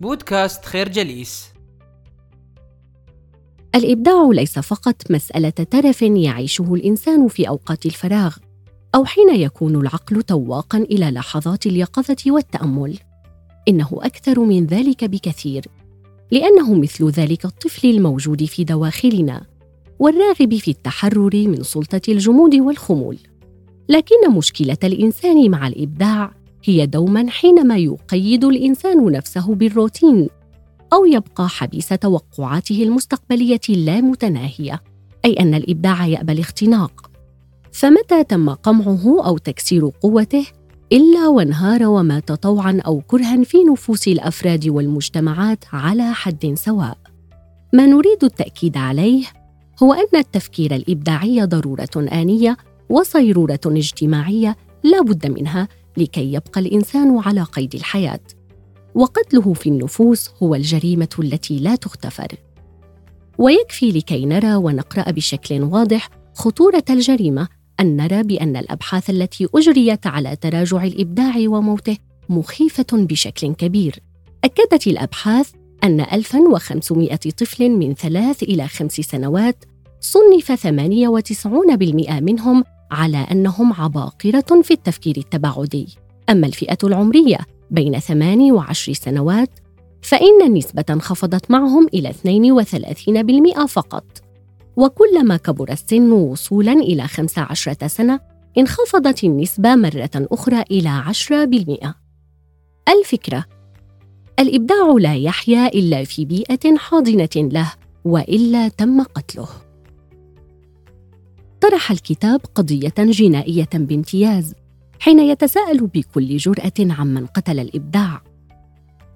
بودكاست خير جليس. الإبداع ليس فقط مسألة ترف يعيشه الإنسان في أوقات الفراغ أو حين يكون العقل تواقا إلى لحظات اليقظة والتأمل. إنه أكثر من ذلك بكثير لأنه مثل ذلك الطفل الموجود في دواخلنا والراغب في التحرر من سلطة الجمود والخمول. لكن مشكلة الإنسان مع الإبداع هي دوما حينما يقيد الإنسان نفسه بالروتين أو يبقى حبيس توقعاته المستقبلية اللامتناهيه أي أن الإبداع يأبى الاختناق. فمتى تم قمعه أو تكسير قوته؟ إلا وانهار ومات طوعا أو كرها في نفوس الأفراد والمجتمعات على حد سواء. ما نريد التأكيد عليه هو أن التفكير الإبداعي ضرورة آنية وصيرورة اجتماعية لا بد منها لكي يبقى الإنسان على قيد الحياة. وقتله في النفوس هو الجريمة التي لا تغتفر. ويكفي لكي نرى ونقرأ بشكل واضح خطورة الجريمة أن نرى بأن الأبحاث التي أجريت على تراجع الإبداع وموته مخيفة بشكل كبير. أكدت الأبحاث أن 1500 طفل من ثلاث إلى خمس سنوات صنف 98% منهم على أنهم عباقرة في التفكير التباعدي. أما الفئة العمرية بين 8 وعشر سنوات فإن النسبة انخفضت معهم إلى 32% فقط. وكلما كبر السن وصولا إلى 15 سنة انخفضت النسبة مرة أخرى إلى 10% الفكرة الإبداع لا يحيا إلا في بيئة حاضنة له وإلا تم قتله. طرح الكتاب قضية جنائية بامتياز حين يتساءل بكل جرأة عمن قتل الإبداع.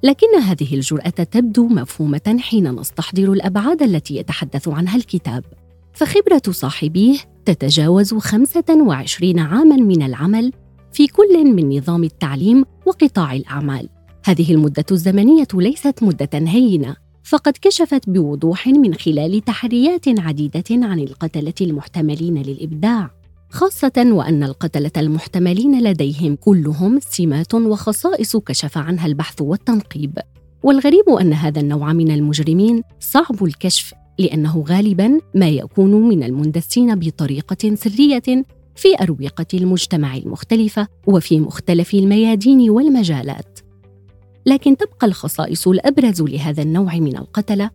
لكن هذه الجرأة تبدو مفهومة حين نستحضر الأبعاد التي يتحدث عنها الكتاب. فخبرة صاحبيه تتجاوز 25 عاماً من العمل في كل من نظام التعليم وقطاع الأعمال. هذه المدة الزمنية ليست مدة هينة. فقد كشفت بوضوح من خلال تحريات عديدة عن القتلة المحتملين للإبداع خاصة وأن القتلة المحتملين لديهم كلهم سمات وخصائص كشف عنها البحث والتنقيب. والغريب أن هذا النوع من المجرمين صعب الكشف لأنه غالباً ما يكون من المندسين بطريقة سرية في أروقة المجتمع المختلفة وفي مختلف الميادين والمجالات. لكن تبقى الخصائص الأبرز لهذا النوع من القتلة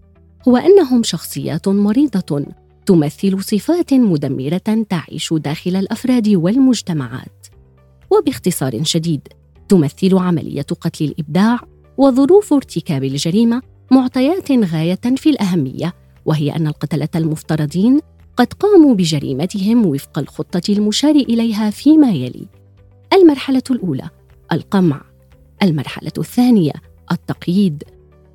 هو أنهم شخصيات مريضة تمثل صفات مدمرة تعيش داخل الأفراد والمجتمعات. وباختصار شديد تمثل عملية قتل الإبداع وظروف ارتكاب الجريمة معطيات غاية في الأهمية وهي أن القتلة المفترضين قد قاموا بجريمتهم وفق الخطة المشار إليها فيما يلي. المرحلة الأولى القمع. المرحلة الثانية التقييد.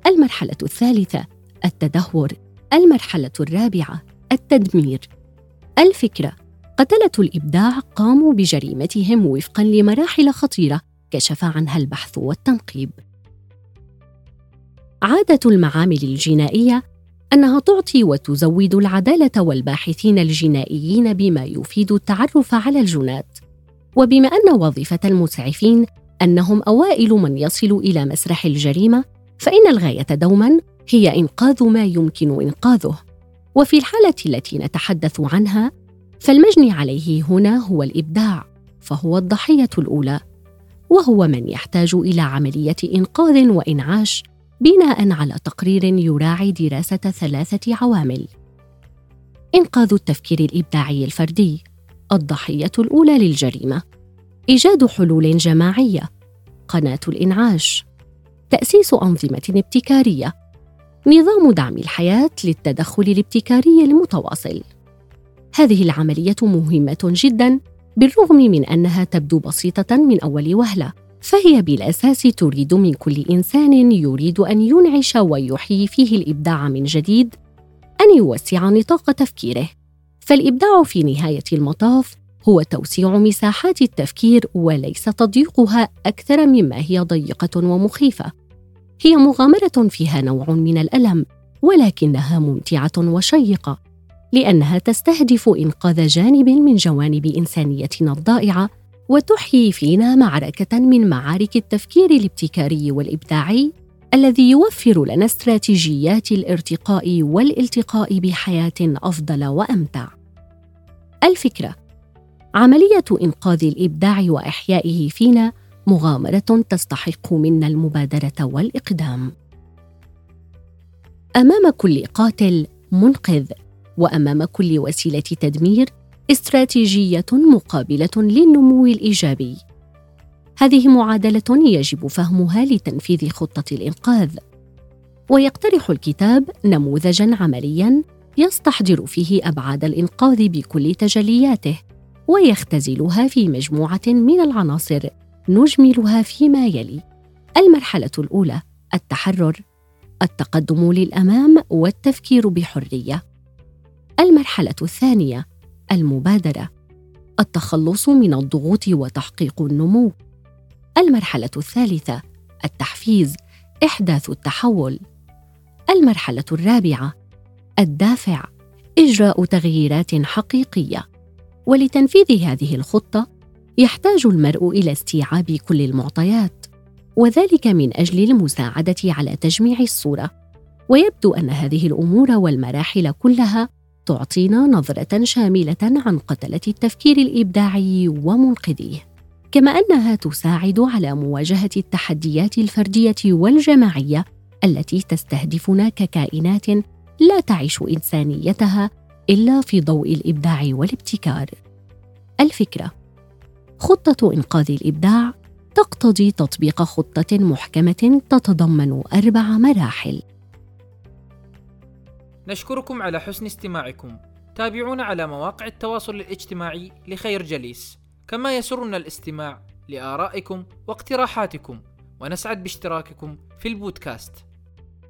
المرحلة الثالثة التدهور. المرحلة الرابعة التدمير. الفكرة قتلة الإبداع قاموا بجريمتهم وفقا لمراحل خطيرة كشف عنها البحث والتنقيب. عادة المعامل الجنائية أنها تعطي وتزود العدالة والباحثين الجنائيين بما يفيد التعرف على الجنات. وبما أن وظيفة المسعفين أنهم أوائل من يصل إلى مسرح الجريمة فإن الغاية دوما هي إنقاذ ما يمكن إنقاذه. وفي الحالة التي نتحدث عنها فالمجني عليه هنا هو الإبداع فهو الضحية الأولى وهو من يحتاج إلى عملية إنقاذ وإنعاش بناء على تقرير يراعي دراسة ثلاثة عوامل. إنقاذ التفكير الإبداعي الفردي الضحية الأولى للجريمة. إيجاد حلول جماعية. قناة الإنعاش. تأسيس أنظمة ابتكارية نظام دعم الحياة للتدخل الابتكاري المتواصل. هذه العملية مهمة جدا بالرغم من أنها تبدو بسيطة من أول وهلة فهي بالأساس تريد من كل إنسان يريد أن ينعش ويحيي فيه الإبداع من جديد أن يوسع نطاق تفكيره. فالإبداع في نهاية المطاف هو توسيع مساحات التفكير وليس تضييقها أكثر مما هي ضيقة ومخيفة. هي مغامرة فيها نوع من الألم ولكنها ممتعة وشيقة لأنها تستهدف إنقاذ جانب من جوانب انسانيتنا الضائعة وتحيي فينا معركة من معارك التفكير الابتكاري والإبداعي الذي يوفر لنا استراتيجيات الارتقاء والالتقاء بحياة أفضل وأمتع. الفكرة عملية إنقاذ الإبداع وإحيائه فينا مغامرة تستحق منا المبادرة والإقدام. أمام كل قاتل منقذ وأمام كل وسيلة تدمير استراتيجية مقابلة للنمو الإيجابي. هذه معادلة يجب فهمها لتنفيذ خطة الإنقاذ. ويقترح الكتاب نموذجا عمليا يستحضر فيه أبعاد الإنقاذ بكل تجلياته. ويختزلها في مجموعة من العناصر. نجملها فيما يلي. المرحلة الأولى التحرر. التقدم للأمام والتفكير بحرية. المرحلة الثانية المبادرة. التخلص من الضغوط وتحقيق النمو. المرحلة الثالثة التحفيز إحداث التحول. المرحلة الرابعة الدافع إجراء تغييرات حقيقية. ولتنفيذ هذه الخطة يحتاج المرء إلى استيعاب كل المعطيات وذلك من أجل المساعدة على تجميع الصورة. ويبدو أن هذه الأمور والمراحل كلها تعطينا نظرة شاملة عن قتلة التفكير الإبداعي ومنقذيه. كما أنها تساعد على مواجهة التحديات الفردية والجماعية التي تستهدفنا ككائنات لا تعيش إنسانيتها إلا في ضوء الإبداع والابتكار. الفكرة خطة إنقاذ الإبداع تقتضي تطبيق خطة محكمة تتضمن أربع مراحل. نشكركم على حسن استماعكم. تابعونا على مواقع التواصل الاجتماعي لخير جليس. كما يسرنا الاستماع لآرائكم واقتراحاتكم. ونسعد باشتراككم في البودكاست.